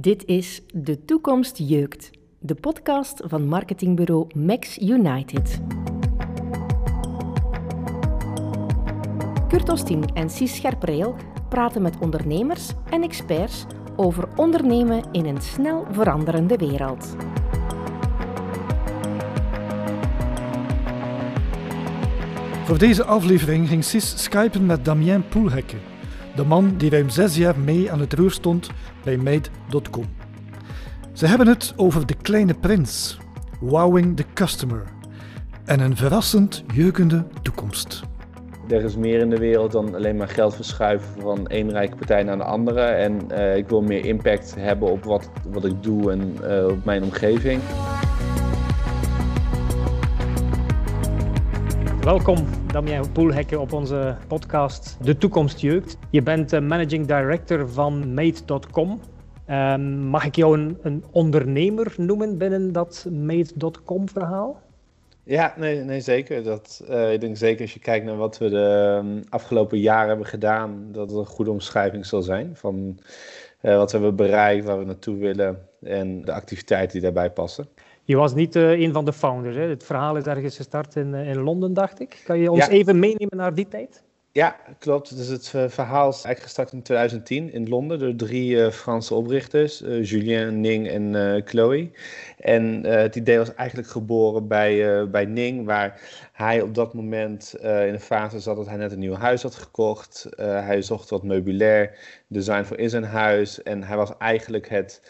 Dit is De Toekomst Jeukt, de podcast van marketingbureau Max United. Kurt Ostien en Cies Scherpreel praten met ondernemers en experts over ondernemen in een snel veranderende wereld. Voor deze aflevering ging Sis skypen met Damien Poelhekke, de man die ruim zes jaar mee aan het roer stond bij Made.com. Ze hebben het over de kleine prins, wowing the customer en een verrassend jeukende toekomst. Er is meer in de wereld dan alleen maar geld verschuiven van één rijke partij naar de andere. En uh, ik wil meer impact hebben op wat, wat ik doe en uh, op mijn omgeving. Welkom Damien Poelhekke op onze podcast De Toekomst Jeugd. Je bent uh, managing director van Made.com. Ehm, mag ik jou een, een, ondernemer noemen binnen dat Made.com verhaal? Ja, nee, nee zeker. Dat, uh, ik denk zeker als je kijkt naar wat we de um, afgelopen jaren hebben gedaan, dat het een goede omschrijving zal zijn van uh, wat we hebben bereikt, waar we naartoe willen en de activiteiten die daarbij passen. Je was niet uh, een van de founders. Hè? Het verhaal is ergens gestart in, in Londen, dacht ik. Kan je ons ja. even meenemen naar die tijd? Ja, klopt. Dus het verhaal is eigenlijk gestart in 2010 in Londen door drie uh, Franse oprichters, Julien, Ning en Chloe. En het idee was eigenlijk geboren bij, bij Ning, waar hij op dat moment in een fase zat dat hij net een nieuw huis had gekocht. hij zocht wat meubilair, design voor in zijn huis en hij was eigenlijk het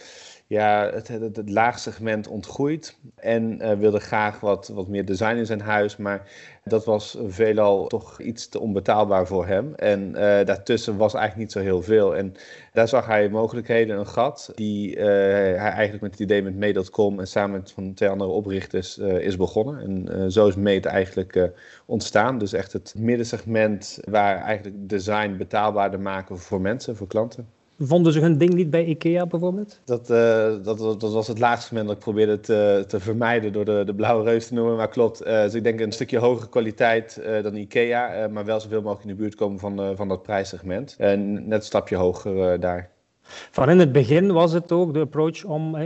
ja, het, het, het laagsegment ontgroeid en uh, wilde graag wat, wat meer design in zijn huis. Maar dat was veelal toch iets te onbetaalbaar voor hem. En uh, daartussen was eigenlijk niet zo heel veel. En daar zag hij mogelijkheden, een gat, die uh, hij eigenlijk met het idee met Mee.com en samen met van twee andere oprichters is begonnen. En zo is Made eigenlijk ontstaan. Dus echt het middensegment waar eigenlijk design betaalbaarder maken voor mensen, voor klanten. Vonden ze hun ding niet bij IKEA bijvoorbeeld? Dat, uh, dat, dat, was het laatste moment dat ik probeerde te, te vermijden door de, de blauwe reus te noemen. Maar klopt, uh, dus ik denk een stukje hogere kwaliteit dan IKEA, maar wel zoveel mogelijk in de buurt komen van, van dat prijssegment. En net een stapje hoger daar. Van in het begin was het ook de approach om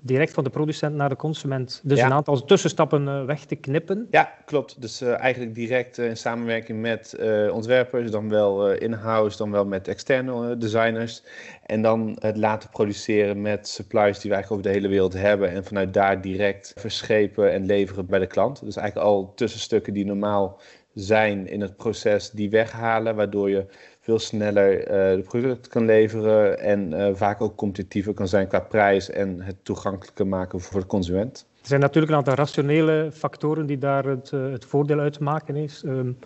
direct van de producent naar de consument dus ja. een aantal tussenstappen uh, weg te knippen. Ja, klopt. Dus uh, eigenlijk direct uh, in samenwerking met ontwerpers, dan wel in-house, dan wel met externe designers. En dan het laten produceren met suppliers die we eigenlijk over de hele wereld hebben. En vanuit daar direct verschepen en leveren bij de klant. Dus eigenlijk al tussenstukken die normaal zijn in het proces, die weghalen, waardoor je veel sneller uh, de product kan leveren en uh, vaak ook competitiever kan zijn qua prijs en het toegankelijker maken voor de consument. Er zijn natuurlijk een aantal rationele factoren die daar het, uh, het voordeel uitmaken is. Um,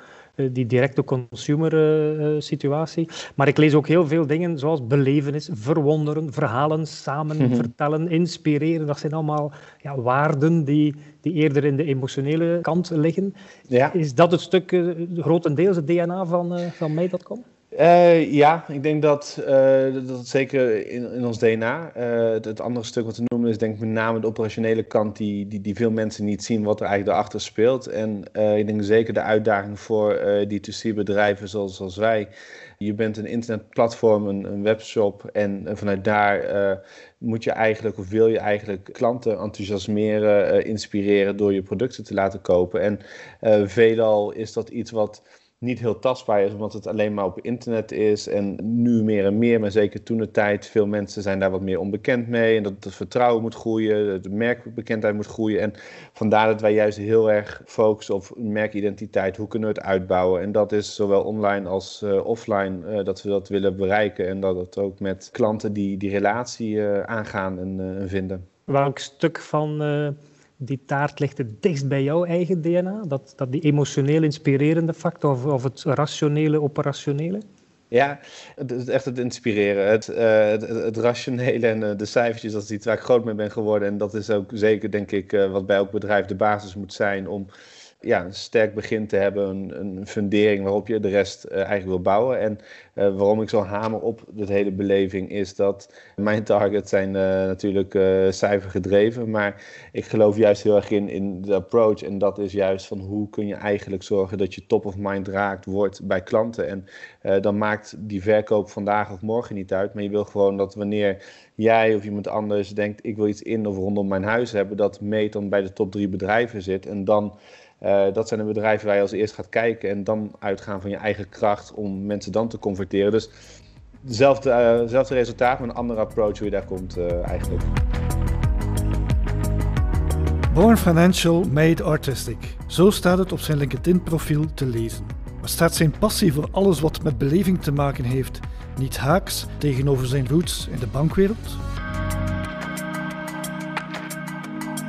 die directe consumer situatie. Maar ik lees ook heel veel dingen zoals belevenis, verwonderen, verhalen samen mm -hmm. vertellen, inspireren. Dat zijn allemaal ja, waarden die, die eerder in de emotionele kant liggen. Ja. Is dat het stuk grotendeels het DNA van, van Mij.com? Uh, ja, ik denk dat, uh, dat zeker in, in ons DNA. Uh, het, andere stuk wat we noemen is denk ik met name de operationele kant die, die, die veel mensen niet zien wat er eigenlijk daarachter speelt. En ik denk zeker de uitdaging voor D2C bedrijven zoals, zoals wij. Je bent een internetplatform, een, een webshop en vanuit daar moet je eigenlijk of wil je eigenlijk klanten enthousiasmeren, inspireren door je producten te laten kopen. En veelal is dat iets wat niet heel tastbaar is, omdat het alleen maar op internet is. En nu meer en meer, maar zeker toen de tijd, veel mensen zijn daar wat meer onbekend mee. En dat het vertrouwen moet groeien, de merkbekendheid moet groeien. En vandaar dat wij juist heel erg focussen op merkidentiteit. Hoe kunnen we het uitbouwen? En dat is zowel online als uh, offline uh, dat we dat willen bereiken. En dat het ook met klanten die die relatie uh, aangaan en vinden. Welk stuk van die taart ligt het dichtst bij jouw eigen DNA? Dat, dat die emotioneel inspirerende factor of, of het rationele, operationele? Ja, het echt het inspireren. Het, uh, het, rationele en uh, de cijfertjes, dat is iets waar ik groot mee ben geworden. En dat is ook zeker, denk ik, uh, wat bij elk bedrijf de basis moet zijn om ja, een sterk begin te hebben, een, een fundering waarop je de rest eigenlijk wil bouwen. En waarom ik zo hamer op de hele beleving is dat mijn targets zijn natuurlijk cijfergedreven, maar ik geloof juist heel erg in, in de approach en dat is juist van hoe kun je eigenlijk zorgen dat je top of mind raakt wordt bij klanten. En dan maakt die verkoop vandaag of morgen niet uit, maar je wil gewoon dat wanneer jij of iemand anders denkt, ik wil iets in of rondom mijn huis hebben, dat Meet dan bij de top drie bedrijven zit. En dan, uh, dat zijn de bedrijven waar je als eerst gaat kijken en dan uitgaan van je eigen kracht om mensen dan te converteren. Dus hetzelfde, uh, resultaat, maar een andere approach hoe je daar komt uh, eigenlijk. Born Financial Made Artistic. Zo staat het op zijn LinkedIn-profiel te lezen. Maar staat zijn passie voor alles wat met beleving te maken heeft niet haaks tegenover zijn roots in de bankwereld?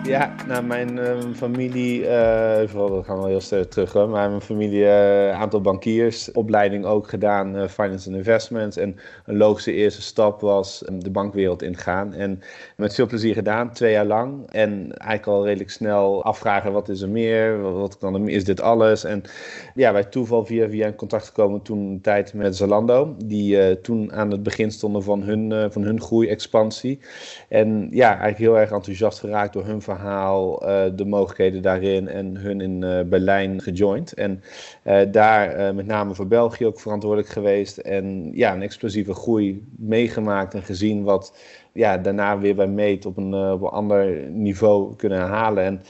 Ja, nou, mijn uh, familie, uh, we gaan wel heel sterk terug maar mijn familie, een uh, aantal bankiers, opleiding ook gedaan, uh, finance and investments. En een logische eerste stap was um, de bankwereld ingaan. En met veel plezier gedaan, twee jaar lang. En eigenlijk al redelijk snel afvragen, wat is er meer? Wat, kan is dit alles? En ja, bij toeval via, via in contact gekomen toen een tijd met Zalando, die toen aan het begin stonden van hun, van hun groei-expansie. En ja, eigenlijk heel erg enthousiast geraakt door hun verhaal eh, de mogelijkheden daarin en hun in uh, Berlijn gejoind. En uh, daar met name voor België ook verantwoordelijk geweest. En ja, een explosieve groei meegemaakt en gezien wat ja, daarna weer bij Meet op een, op een ander niveau kunnen halen. En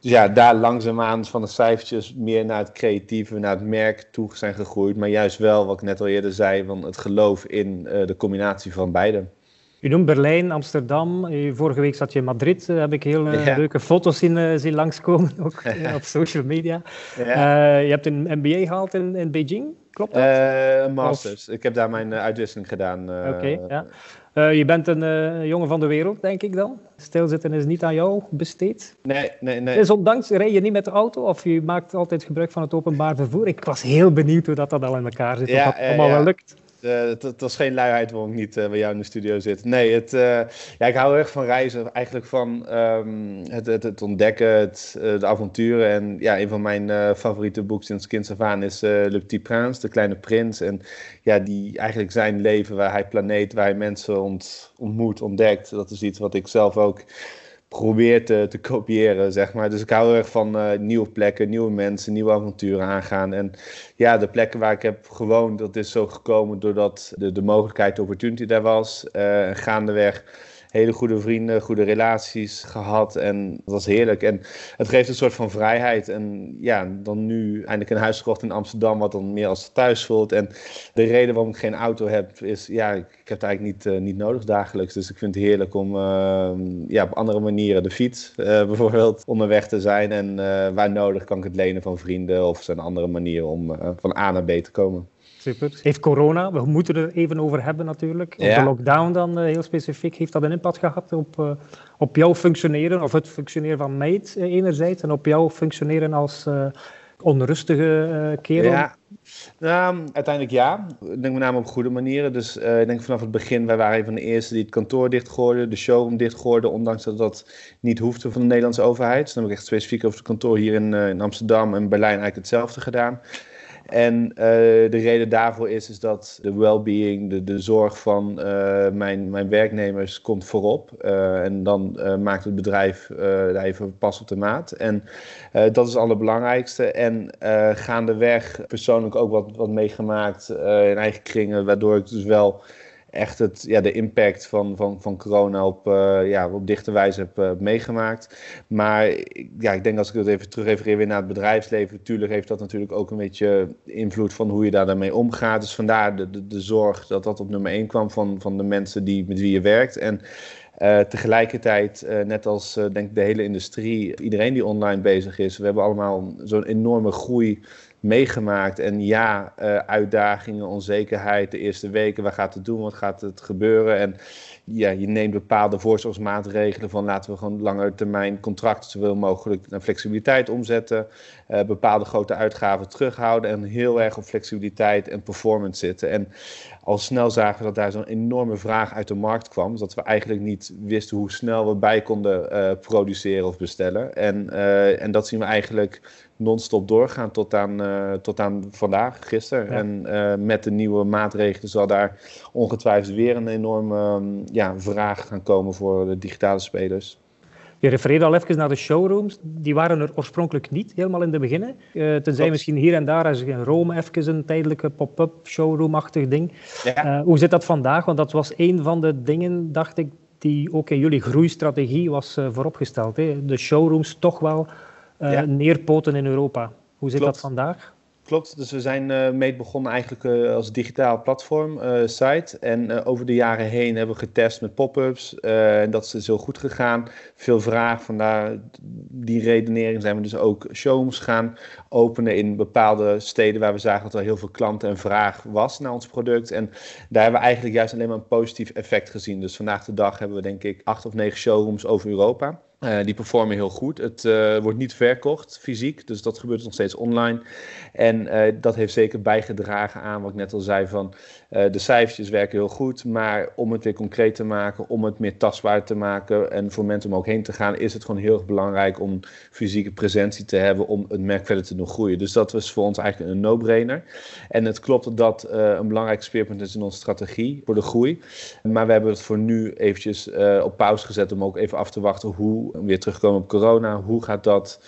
dus ja, daar langzaamaan van de cijfertjes meer naar het creatieve, naar het merk toe zijn gegroeid. Maar juist wel, wat ik net al eerder zei, van het geloof in de combinatie van beide. U noemt Berlijn, Amsterdam. Vorige week zat je in Madrid. Daar heb ik heel uh, leuke foto's zien, uh, zien langskomen, ook op social media. Ja. Uh, je hebt een MBA gehaald in, in Beijing, klopt dat? een masters. Of... Ik heb daar mijn uitwisseling gedaan. Oké, ja. je bent een jongen van de wereld, denk ik dan? Stilzitten is niet aan jou besteed? Nee, nee, nee. Dus ondanks, rij je niet met de auto of je maakt altijd gebruik van het openbaar vervoer? Ik was heel benieuwd hoe dat, dat al in elkaar zit, ja, of dat allemaal wel lukt. Het, het, was geen luiheid waarom ik niet uh, bij jou in de studio zit. Nee, het, uh, ja, ik hou erg van reizen. Eigenlijk van um, het, het, ontdekken, het, de avonturen. En ja, een van mijn favoriete boeken sinds kinds af aan is Le Petit Prince, De Kleine Prins. En ja, die eigenlijk zijn leven, waar hij planeet, waar hij mensen ont, ontmoet, ontdekt. Dat is iets wat ik zelf ook probeer te, te kopiëren, zeg maar. Dus ik hou erg van uh, nieuwe plekken, nieuwe mensen, nieuwe avonturen aangaan. En ja, de plekken waar ik heb gewoond, dat is zo gekomen doordat de, de mogelijkheid, de opportunity daar was. Uh, gaandeweg hele goede vrienden, goede relaties gehad. En dat was heerlijk. En het geeft een soort van vrijheid. En ja, dan nu eindelijk een huis gekocht in Amsterdam, wat dan meer als thuis voelt. En de reden waarom ik geen auto heb, is ja, ik heb het eigenlijk niet, uh, niet nodig dagelijks. Dus ik vind het heerlijk om uh, ja, op andere manieren, de fiets uh, bijvoorbeeld, onderweg te zijn. En waar nodig kan ik het lenen van vrienden of zijn andere manieren om van A naar B te komen. Super. Heeft corona, we moeten er even over hebben natuurlijk. Ja. De lockdown dan uh, heel specifiek, heeft dat een impact gehad op, uh, op jouw functioneren, of het functioneren van Meid uh, enerzijds, en op jouw functioneren als onrustige kerel? Ja, nou, uiteindelijk ja. Ik denk met name op goede manieren. Dus ik denk vanaf het begin, wij waren een van de eerste die het kantoor dichtgooide, de showroom dichtgooide, ondanks dat dat niet hoefde van de Nederlandse overheid. Dus dan heb ik echt specifiek over het kantoor hier in, in Amsterdam en Berlijn eigenlijk hetzelfde gedaan. En uh, de reden daarvoor is, is dat de well-being, de, de zorg van uh, mijn, mijn werknemers komt voorop. Uh, en dan maakt het bedrijf daar even pas op de maat. En dat is het allerbelangrijkste. En gaandeweg persoonlijk ook wat, wat meegemaakt in eigen kringen, waardoor ik dus wel echt het, ja, de impact van, van, van corona op, uh, ja, op dichte wijze heb uh, meegemaakt. Maar ja, ik denk als ik het even terug refereer weer naar het bedrijfsleven, natuurlijk heeft dat natuurlijk ook een beetje invloed van hoe je daar daarmee omgaat. Dus vandaar de, de, de zorg dat dat op nummer 1 kwam van, van de mensen die, met wie je werkt. En uh, tegelijkertijd, uh, net als uh, denk de hele industrie, iedereen die online bezig is, we hebben allemaal zo'n enorme groei meegemaakt. En ja, uitdagingen, onzekerheid, de eerste weken, wat gaat het doen, wat gaat het gebeuren? En ja, je neemt bepaalde voorzorgsmaatregelen van laten we gewoon langer termijn contracten zoveel mogelijk naar flexibiliteit omzetten. Bepaalde grote uitgaven terughouden en heel erg op flexibiliteit en performance zitten. En al snel zagen dat daar zo'n enorme vraag uit de markt kwam. Dat we eigenlijk niet wisten hoe snel we bij konden uh, produceren of bestellen. En, uh, en dat zien we eigenlijk non-stop doorgaan tot aan, uh, tot aan vandaag, gisteren. En met de nieuwe maatregelen zal daar ongetwijfeld weer een enorme ja, vraag gaan komen voor de digitale spelers. Je refereerde al even naar de showrooms. Die waren er oorspronkelijk niet, helemaal in de begin. Uh, tenzij Tot. misschien hier en daar, als in Rome even een tijdelijke pop-up showroom-achtig ding. Ja. hoe zit dat vandaag? Want dat was een van de dingen, dacht ik, die ook in jullie groeistrategie was vooropgesteld. Hè? De showrooms toch wel uh, ja. neerpoten in Europa. Hoe zit Klopt. dat vandaag? Klopt, dus we zijn uh, mee begonnen eigenlijk uh, als digitaal platform, site. En over de jaren heen hebben we getest met pop-ups. en dat is dus heel goed gegaan. Veel vraag, vandaar die redenering zijn we dus ook showrooms gaan openen in bepaalde steden waar we zagen dat er heel veel klanten en vraag was naar ons product. En daar hebben we eigenlijk juist alleen maar een positief effect gezien. Dus vandaag de dag hebben we denk ik acht of negen showrooms over Europa. Uh, die performen heel goed. Het uh, wordt niet verkocht fysiek, dus dat gebeurt nog steeds online. En uh, dat heeft zeker bijgedragen aan wat ik net al zei van de cijfertjes werken heel goed, maar om het weer concreet te maken, om het meer tastbaar te maken en voor mensen om ook heen te gaan, is het gewoon heel erg belangrijk om fysieke presentie te hebben om het merk verder te doen groeien. Dus dat was voor ons eigenlijk een no-brainer. En het klopt dat dat een belangrijk speerpunt is in onze strategie voor de groei. Maar we hebben het voor nu eventjes op pauze gezet om ook even af te wachten hoe weer terugkomen op corona. Hoe gaat dat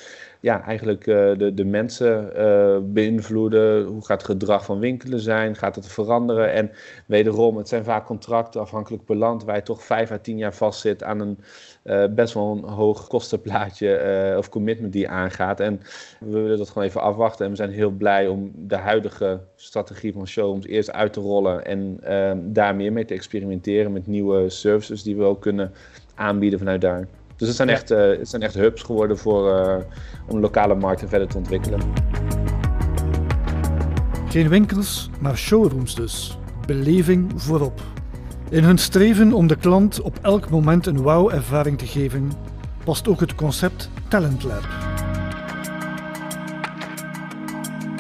ja, eigenlijk uh, de, de mensen uh, beïnvloeden? Hoe gaat het gedrag van winkelen zijn? Gaat het veranderen? En wederom, het zijn vaak contracten afhankelijk per land, waar je toch vijf à tien jaar vastzit aan een uh, best wel een hoog kostenplaatje of commitment die aangaat. En we willen dat gewoon even afwachten. En we zijn heel blij om de huidige strategie van showrooms eerst uit te rollen en daar meer mee te experimenteren met nieuwe services die we ook kunnen aanbieden vanuit daar. Dus het zijn, echt, uh, het zijn echt hubs geworden voor, uh, om lokale markten verder te ontwikkelen. Geen winkels, maar showrooms dus. Beleving voorop. In hun streven om de klant op elk moment een wauw-ervaring te geven, past ook het concept Talent Lab.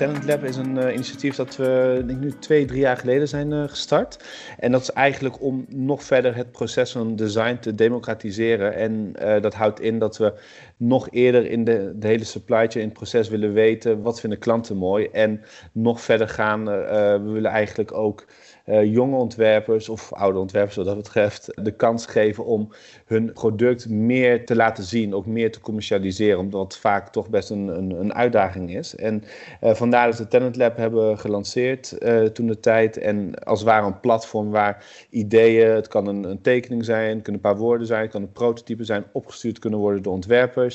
Talent Lab is een uh, initiatief dat we denk nu twee, drie jaar geleden zijn uh, gestart. En dat is eigenlijk om nog verder het proces van design te democratiseren. En uh, dat houdt in dat we nog eerder in de, de hele supply chain proces willen weten wat vinden klanten mooi. En nog verder gaan, we willen eigenlijk ook uh, jonge ontwerpers of oude ontwerpers wat dat betreft de kans geven om hun product meer te laten zien, ook meer te commercialiseren, omdat het vaak toch best een, een, een uitdaging is. En vandaar dat we Talent Lab hebben gelanceerd toen de tijd en als het ware een platform waar ideeën, het kan een, een tekening zijn, het kunnen een paar woorden zijn, het kan een prototype zijn, opgestuurd kunnen worden door ontwerpers.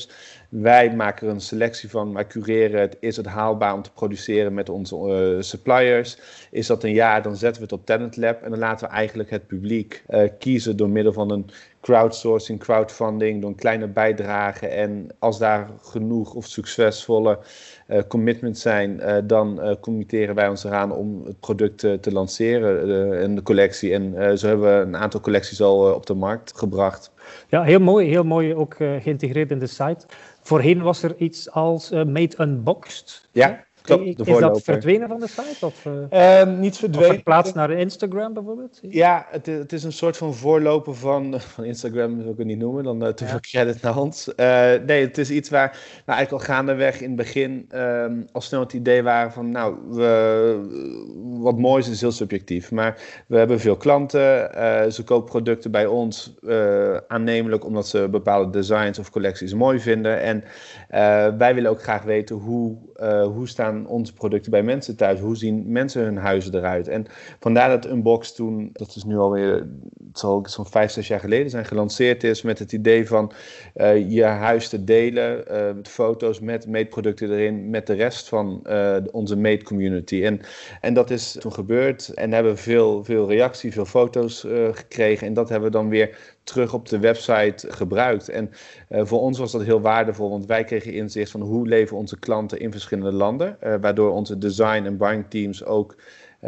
Wij maken een selectie van, wij cureren het. Is het haalbaar om te produceren met onze uh, suppliers? Is dat een ja, dan zetten we het op Talent Lab en dan laten we eigenlijk het publiek uh, kiezen door middel van een crowdsourcing, crowdfunding, door een kleine bijdrage. En als daar genoeg of succesvolle uh, commitments zijn, uh, dan uh, committeren wij ons eraan om het product te lanceren en de collectie. En zo hebben we een aantal collecties al op de markt gebracht. Ja, heel mooi. Heel mooi ook geïntegreerd in de site. Voorheen was er iets als Made Unboxed. Ja. Klopt, is dat verdwenen van de site? Of, uh, uh, niet verdwenen. Of verplaatst naar Instagram bijvoorbeeld? Ja, het, het, is een soort van voorloper van, van Instagram, zou ik het niet noemen, dan uh, te veel credit naar ons. nee, het is iets waar we eigenlijk al gaandeweg in het begin um, al snel het idee waren van, nou, we, wat mooi is, is heel subjectief. Maar we hebben veel klanten, ze kopen producten bij ons aannemelijk omdat ze bepaalde designs of collecties mooi vinden. En wij willen ook graag weten hoe, hoe staan onze producten bij mensen thuis? Hoe zien mensen hun huizen eruit? En vandaar dat Unbox toen, dat is nu alweer, het zal zo'n vijf, zes jaar geleden zijn, gelanceerd is met het idee van uh, je huis te delen, uh, met foto's met meetproducten erin, met de rest van uh, onze made community. En, en dat is toen gebeurd en hebben we veel, veel reactie, veel foto's gekregen. En dat hebben we dan weer terug op de website gebruikt. En uh, voor ons was dat heel waardevol, want wij kregen inzicht van hoe leven onze klanten in verschillende landen. Uh, waardoor onze design en buying teams ook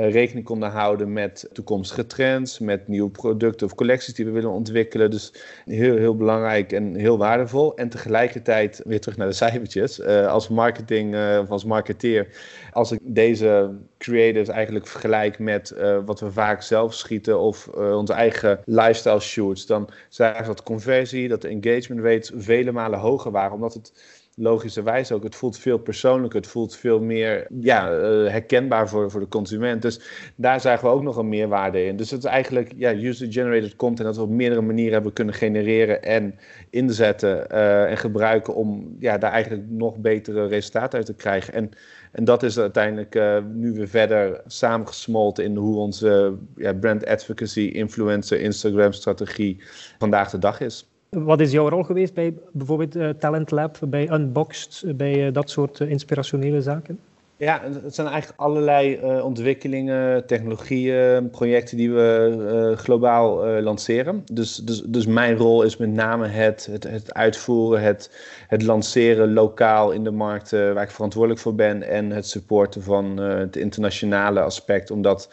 rekening konden houden met toekomstige trends, met nieuwe producten of collecties die we willen ontwikkelen. Dus heel, heel belangrijk en heel waardevol. En tegelijkertijd, weer terug naar de cijfertjes, als marketing of als marketeer, als ik deze creatives eigenlijk vergelijk met wat we vaak zelf schieten of onze eigen lifestyle shoots, dan zagen dat conversie, dat de engagement rates vele malen hoger waren, omdat het logischerwijs ook. Het voelt veel persoonlijker, het voelt veel meer ja, uh, herkenbaar voor, voor de consument. Dus daar zagen we ook nog een meerwaarde in. Dus het is eigenlijk ja, user-generated content dat we op meerdere manieren hebben kunnen genereren en inzetten uh, en gebruiken om ja, daar eigenlijk nog betere resultaten uit te krijgen. En, en dat is uiteindelijk uh, nu weer verder samengesmolten in hoe onze ja, brand advocacy, influencer, Instagram strategie vandaag de dag is. Wat is jouw rol geweest bij bijvoorbeeld uh, Talent Lab, bij Unboxed, bij uh, dat soort uh, inspirationele zaken? Ja, het zijn eigenlijk allerlei ontwikkelingen, technologieën, projecten die we globaal lanceren. Dus, dus, dus mijn rol is met name het, het, het uitvoeren, het, het lanceren lokaal in de markt waar ik verantwoordelijk voor ben en het supporten van het internationale aspect, omdat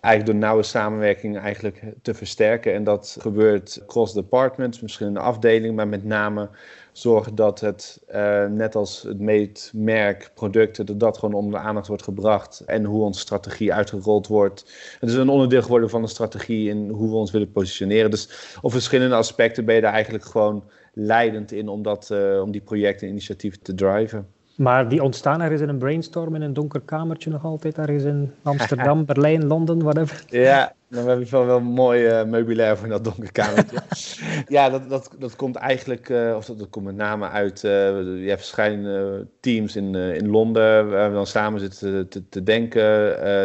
eigenlijk door nauwe samenwerking eigenlijk te versterken. En dat gebeurt cross departments, verschillende afdelingen, maar met name zorgen dat het, uh, net als het meetmerk, producten, dat dat gewoon onder de aandacht wordt gebracht en hoe onze strategie uitgerold wordt. Het is een onderdeel geworden van de strategie in hoe we ons willen positioneren. Dus op verschillende aspecten ben je daar eigenlijk gewoon leidend in om, dat, uh, om die projecten en initiatieven te driven. Maar die ontstaan ergens in een brainstorm in een donker kamertje nog altijd, ergens in Amsterdam, Berlijn, Londen, whatever. Ja, dan heb je wel wel mooi uh, meubilair voor dat donker kamertje. ja, dat, dat, dat komt eigenlijk, uh, of dat, dat, komt met name uit, uh, je hebt verschillende teams in, in Londen waar we dan samen zitten te, te denken.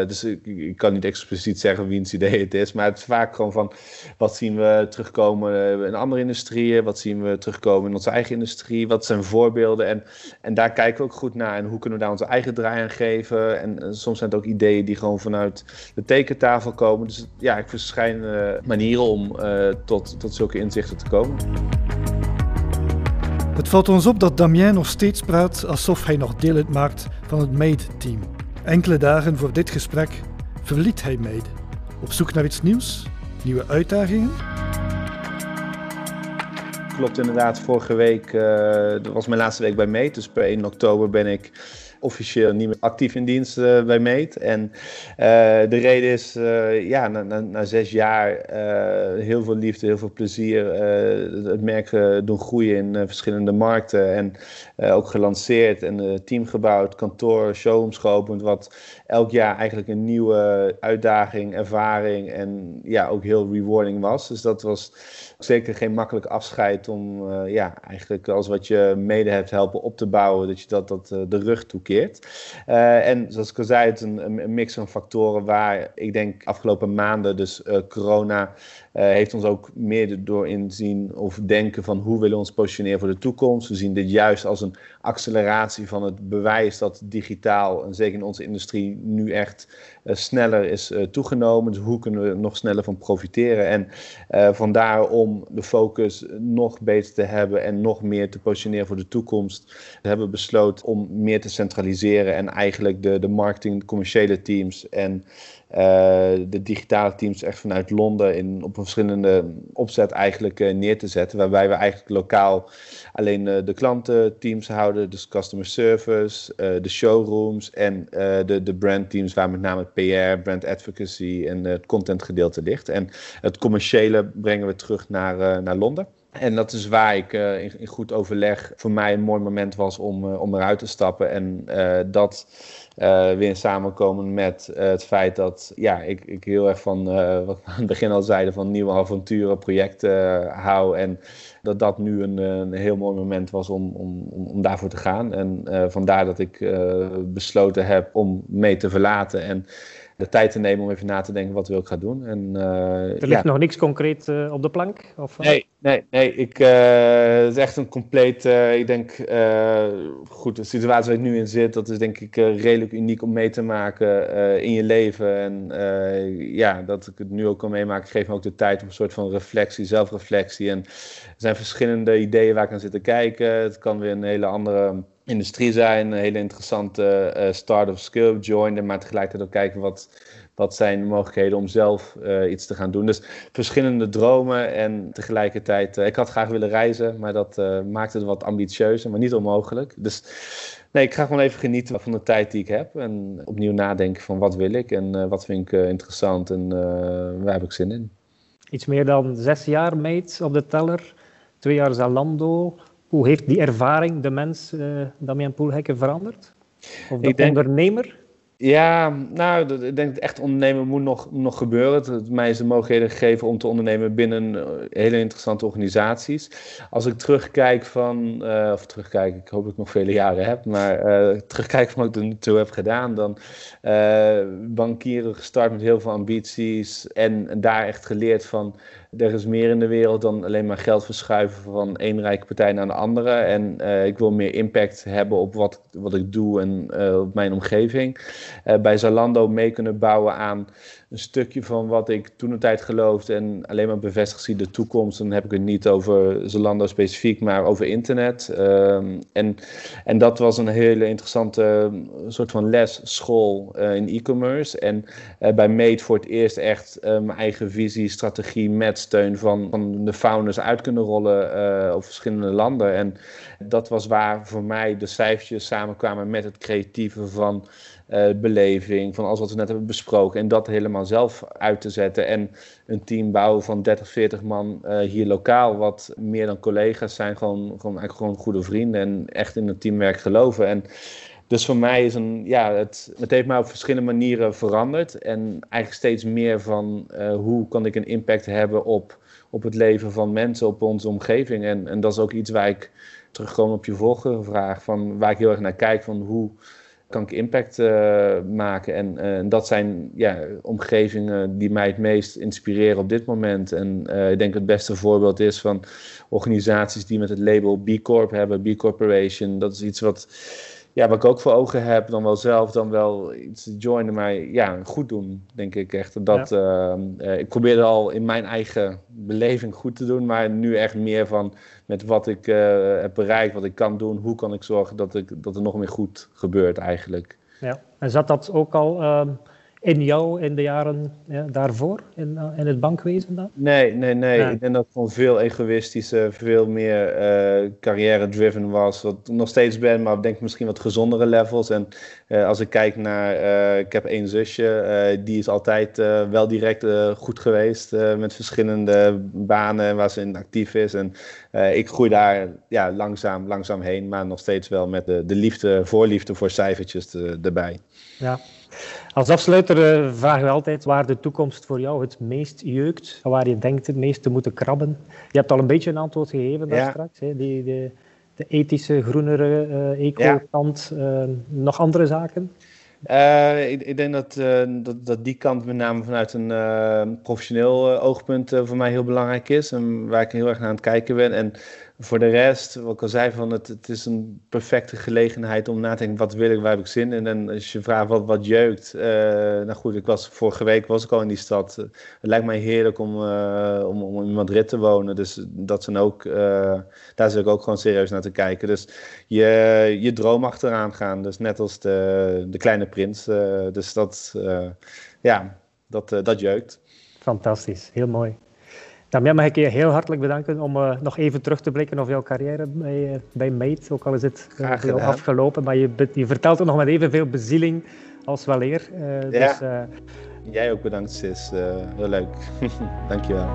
dus ik, ik, kan niet expliciet zeggen wiens idee het is, maar het is vaak gewoon van wat zien we terugkomen in andere industrieën, wat zien we terugkomen in onze eigen industrie, wat zijn voorbeelden en, en daar kijken we ook goed naar en hoe kunnen we daar onze eigen draai aan geven. En, soms zijn het ook ideeën die gewoon vanuit de tekentafel komen. Dus ja, ik verschijnen manieren om uh, tot, tot zulke inzichten te komen. Het valt ons op dat Damien nog steeds praat alsof hij nog deel uitmaakt van het Made-team. Enkele dagen voor dit gesprek verliet hij Made. Op zoek naar iets nieuws? Nieuwe uitdagingen? Klopt inderdaad, vorige week, uh, dat was mijn laatste week bij Made. Dus per 1 oktober ben ik officieel niet meer actief in dienst uh, bij Meet. En uh, de reden is, uh, ja, na, na, na, zes jaar heel veel liefde, heel veel plezier. het merk doen groeien in verschillende markten. En ook gelanceerd en team gebouwd, kantoor, showrooms geopend. Wat elk jaar eigenlijk een nieuwe uitdaging, ervaring en ja, ook heel rewarding was. Dus dat was zeker geen makkelijk afscheid om ja, eigenlijk als wat je mede hebt helpen op te bouwen, dat je dat, dat de rug toekeert. Uh, en zoals ik al zei, het is een, een, mix van factoren waar ik denk afgelopen maanden, dus uh, corona, uh, heeft ons ook meer door inzien of denken van hoe willen we ons positioneren voor de toekomst. We zien dit juist als een acceleratie van het bewijs dat digitaal, en zeker in onze industrie, nu echt sneller is toegenomen. Dus hoe kunnen we er nog sneller van profiteren? En vandaar om de focus nog beter te hebben en nog meer te positioneren voor de toekomst, we hebben besloten om meer te centraliseren en eigenlijk de, de marketing, commerciële teams en de digitale teams echt vanuit Londen in, op een verschillende opzet eigenlijk uh, neer te zetten. Waarbij we eigenlijk lokaal alleen uh, de klantenteams houden, dus customer service, de showrooms en de, de brandteams waar met name PR, brand advocacy en het contentgedeelte ligt. En het commerciële brengen we terug naar, naar Londen. En dat is waar ik uh, in, goed overleg voor mij een mooi moment was om, uh, om eruit te stappen. En uh, dat weer samenkomen met het feit dat ja, ik, ik heel erg van, wat we aan het begin al zeiden, van nieuwe avonturen, projecten hou. En dat dat nu een, een heel mooi moment was om, om, om, daarvoor te gaan. En vandaar dat ik besloten heb om mee te verlaten. En de tijd te nemen om even na te denken wat wil ik gaan doen. En, uh, er ligt nog niks concreet uh, op de plank? Of, uh? Nee, nee, nee. Ik, het is echt een compleet, ik denk, goed, de situatie waar ik nu in zit, dat is denk ik redelijk uniek om mee te maken in je leven. En ja, dat ik het nu ook kan meemaken, geeft me ook de tijd om een soort van reflectie, zelfreflectie. En er zijn verschillende ideeën waar ik aan zit te kijken. Het kan weer een hele andere industrie zijn. Een hele interessante uh, start-up skill joinen, maar tegelijkertijd ook kijken wat wat zijn de mogelijkheden om zelf iets te gaan doen. Dus verschillende dromen en tegelijkertijd, ik had graag willen reizen, maar dat maakte het wat ambitieuzer, maar niet onmogelijk. Dus nee, ik ga gewoon even genieten van de tijd die ik heb en opnieuw nadenken van wat wil ik en wat vind ik interessant en waar heb ik zin in. Iets meer dan zes jaar meet op de teller, twee jaar Zalando. Hoe heeft die ervaring de mens, uh, Damien Poelhekken, veranderd? Of de denk, ondernemer? Ja, nou, ik denk dat echt ondernemen moet nog, nog gebeuren. Het mij is de mogelijkheden gegeven om te ondernemen binnen eh, hele interessante organisaties. Als ik terugkijk van, uh, of terugkijk, ik hoop dat ik nog vele jaren heb, maar uh, terugkijk van wat ik er nu toe heb gedaan, dan uh, bankieren gestart met heel veel ambities en, en daar echt geleerd van er is meer in de wereld dan alleen maar geld verschuiven van één rijke partij naar de andere. En uh, ik wil meer impact hebben op wat, wat ik doe en uh, op mijn omgeving. Uh, bij Zalando mee kunnen bouwen aan een stukje van wat ik toen een tijd geloofde en alleen maar bevestigd zie de toekomst. Dan heb ik het niet over Zalando specifiek, maar over internet. Um, en, en dat was een hele interessante soort van lesschool uh, in e-commerce. En uh, bij Mate voor het eerst echt mijn eigen visie, strategie met steun van, van de founders uit kunnen rollen op verschillende landen. En dat was waar voor mij de cijfertjes samenkwamen met het creatieve van uh, beleving, van alles wat we net hebben besproken. En dat helemaal zelf uit te zetten. En een team bouwen van 30, 40 man uh, hier lokaal, wat meer dan collega's zijn, gewoon, gewoon, eigenlijk gewoon goede vrienden en echt in het teamwerk geloven. En dus voor mij is een, ja, het, het heeft mij op verschillende manieren veranderd. En eigenlijk steeds meer van uh, hoe kan ik een impact hebben op, op het leven van mensen, op onze omgeving. En, en dat is ook iets waar ik terugkom op je vorige vraag, van waar ik heel erg naar kijk, van hoe kan ik impact uh, maken. En, uh, dat zijn ja, omgevingen die mij het meest inspireren op dit moment. En uh, ik denk het beste voorbeeld is van organisaties die met het label B Corp hebben, B Corporation. Dat is iets wat ja, wat ik ook voor ogen heb, dan wel zelf, dan wel iets joinen, maar ja, goed doen, denk ik echt. Dat, ja. uh, ik probeerde al in mijn eigen beleving goed te doen, maar nu echt meer van met wat ik uh, heb bereikt, wat ik kan doen, hoe kan ik zorgen dat, ik, dat er nog meer goed gebeurt eigenlijk. Ja, en zat dat ook al... Uh in jou in de jaren ja, daarvoor, in, uh, in het bankwezen dan? Nee, nee, nee. Ik denk dat het gewoon veel egoïstischer, veel meer uh, carrière-driven was. Wat nog steeds ben, maar ik denk misschien wat gezondere levels. En uh, als ik kijk naar, ik heb één zusje, die is altijd wel direct goed geweest met verschillende banen waar ze in actief is. En ik groei daar ja, langzaam, langzaam heen, maar nog steeds wel met de, de liefde, voorliefde voor cijfertjes erbij. Ja, als afsluiter uh, vragen we altijd waar de toekomst voor jou het meest jeukt, waar je denkt het meest te moeten krabben. Je hebt al een beetje een antwoord gegeven daar ja. straks, hè? Die, de, de, ethische, groenere uh, eco-kant. Ja. Uh, nog andere zaken? Uh, ik, ik, denk dat, uh, dat, dat, die kant met name vanuit een uh, professioneel oogpunt voor mij heel belangrijk is. En waar ik heel erg naar aan het kijken ben. En voor de rest, wat ik al zei, van het, het is een perfecte gelegenheid om na te denken, wat wil ik, waar heb ik zin in? En als je vraagt wat, wat jeukt, uh, nou goed, ik was, vorige week was ik al in die stad. het lijkt mij heerlijk om, uh, om, om in Madrid te wonen, dus dat zijn ook, uh, daar zit ik ook gewoon serieus naar te kijken. Dus je, je droom achteraan gaan, dus net als de, de kleine prins. dus dat, ja, dat, dat jeukt. Fantastisch, heel mooi. Damien, mag ik je heel hartelijk bedanken om uh, nog even terug te blikken op jouw carrière bij, uh, bij Mate. Ook al is het uh, afgelopen, maar je, je, vertelt het nog met evenveel bezieling als wel eer. ja. Dus, Jij ook bedankt, Sis. heel leuk. Dankjewel.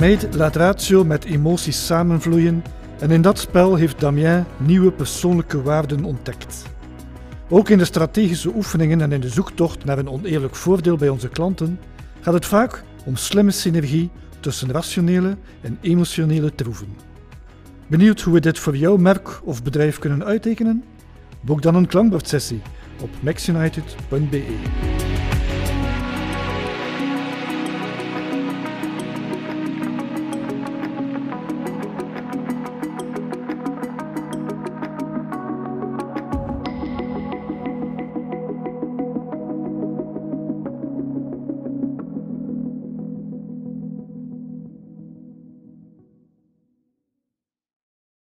Mate laat ratio met emoties samenvloeien en in dat spel heeft Damien nieuwe persoonlijke waarden ontdekt. Ook in de strategische oefeningen en in de zoektocht naar een oneerlijk voordeel bij onze klanten gaat het vaak om slimme synergie tussen rationele en emotionele troeven. Benieuwd hoe we dit voor jouw merk of bedrijf kunnen uittekenen? Boek dan een klankbordsessie op maxunited.be.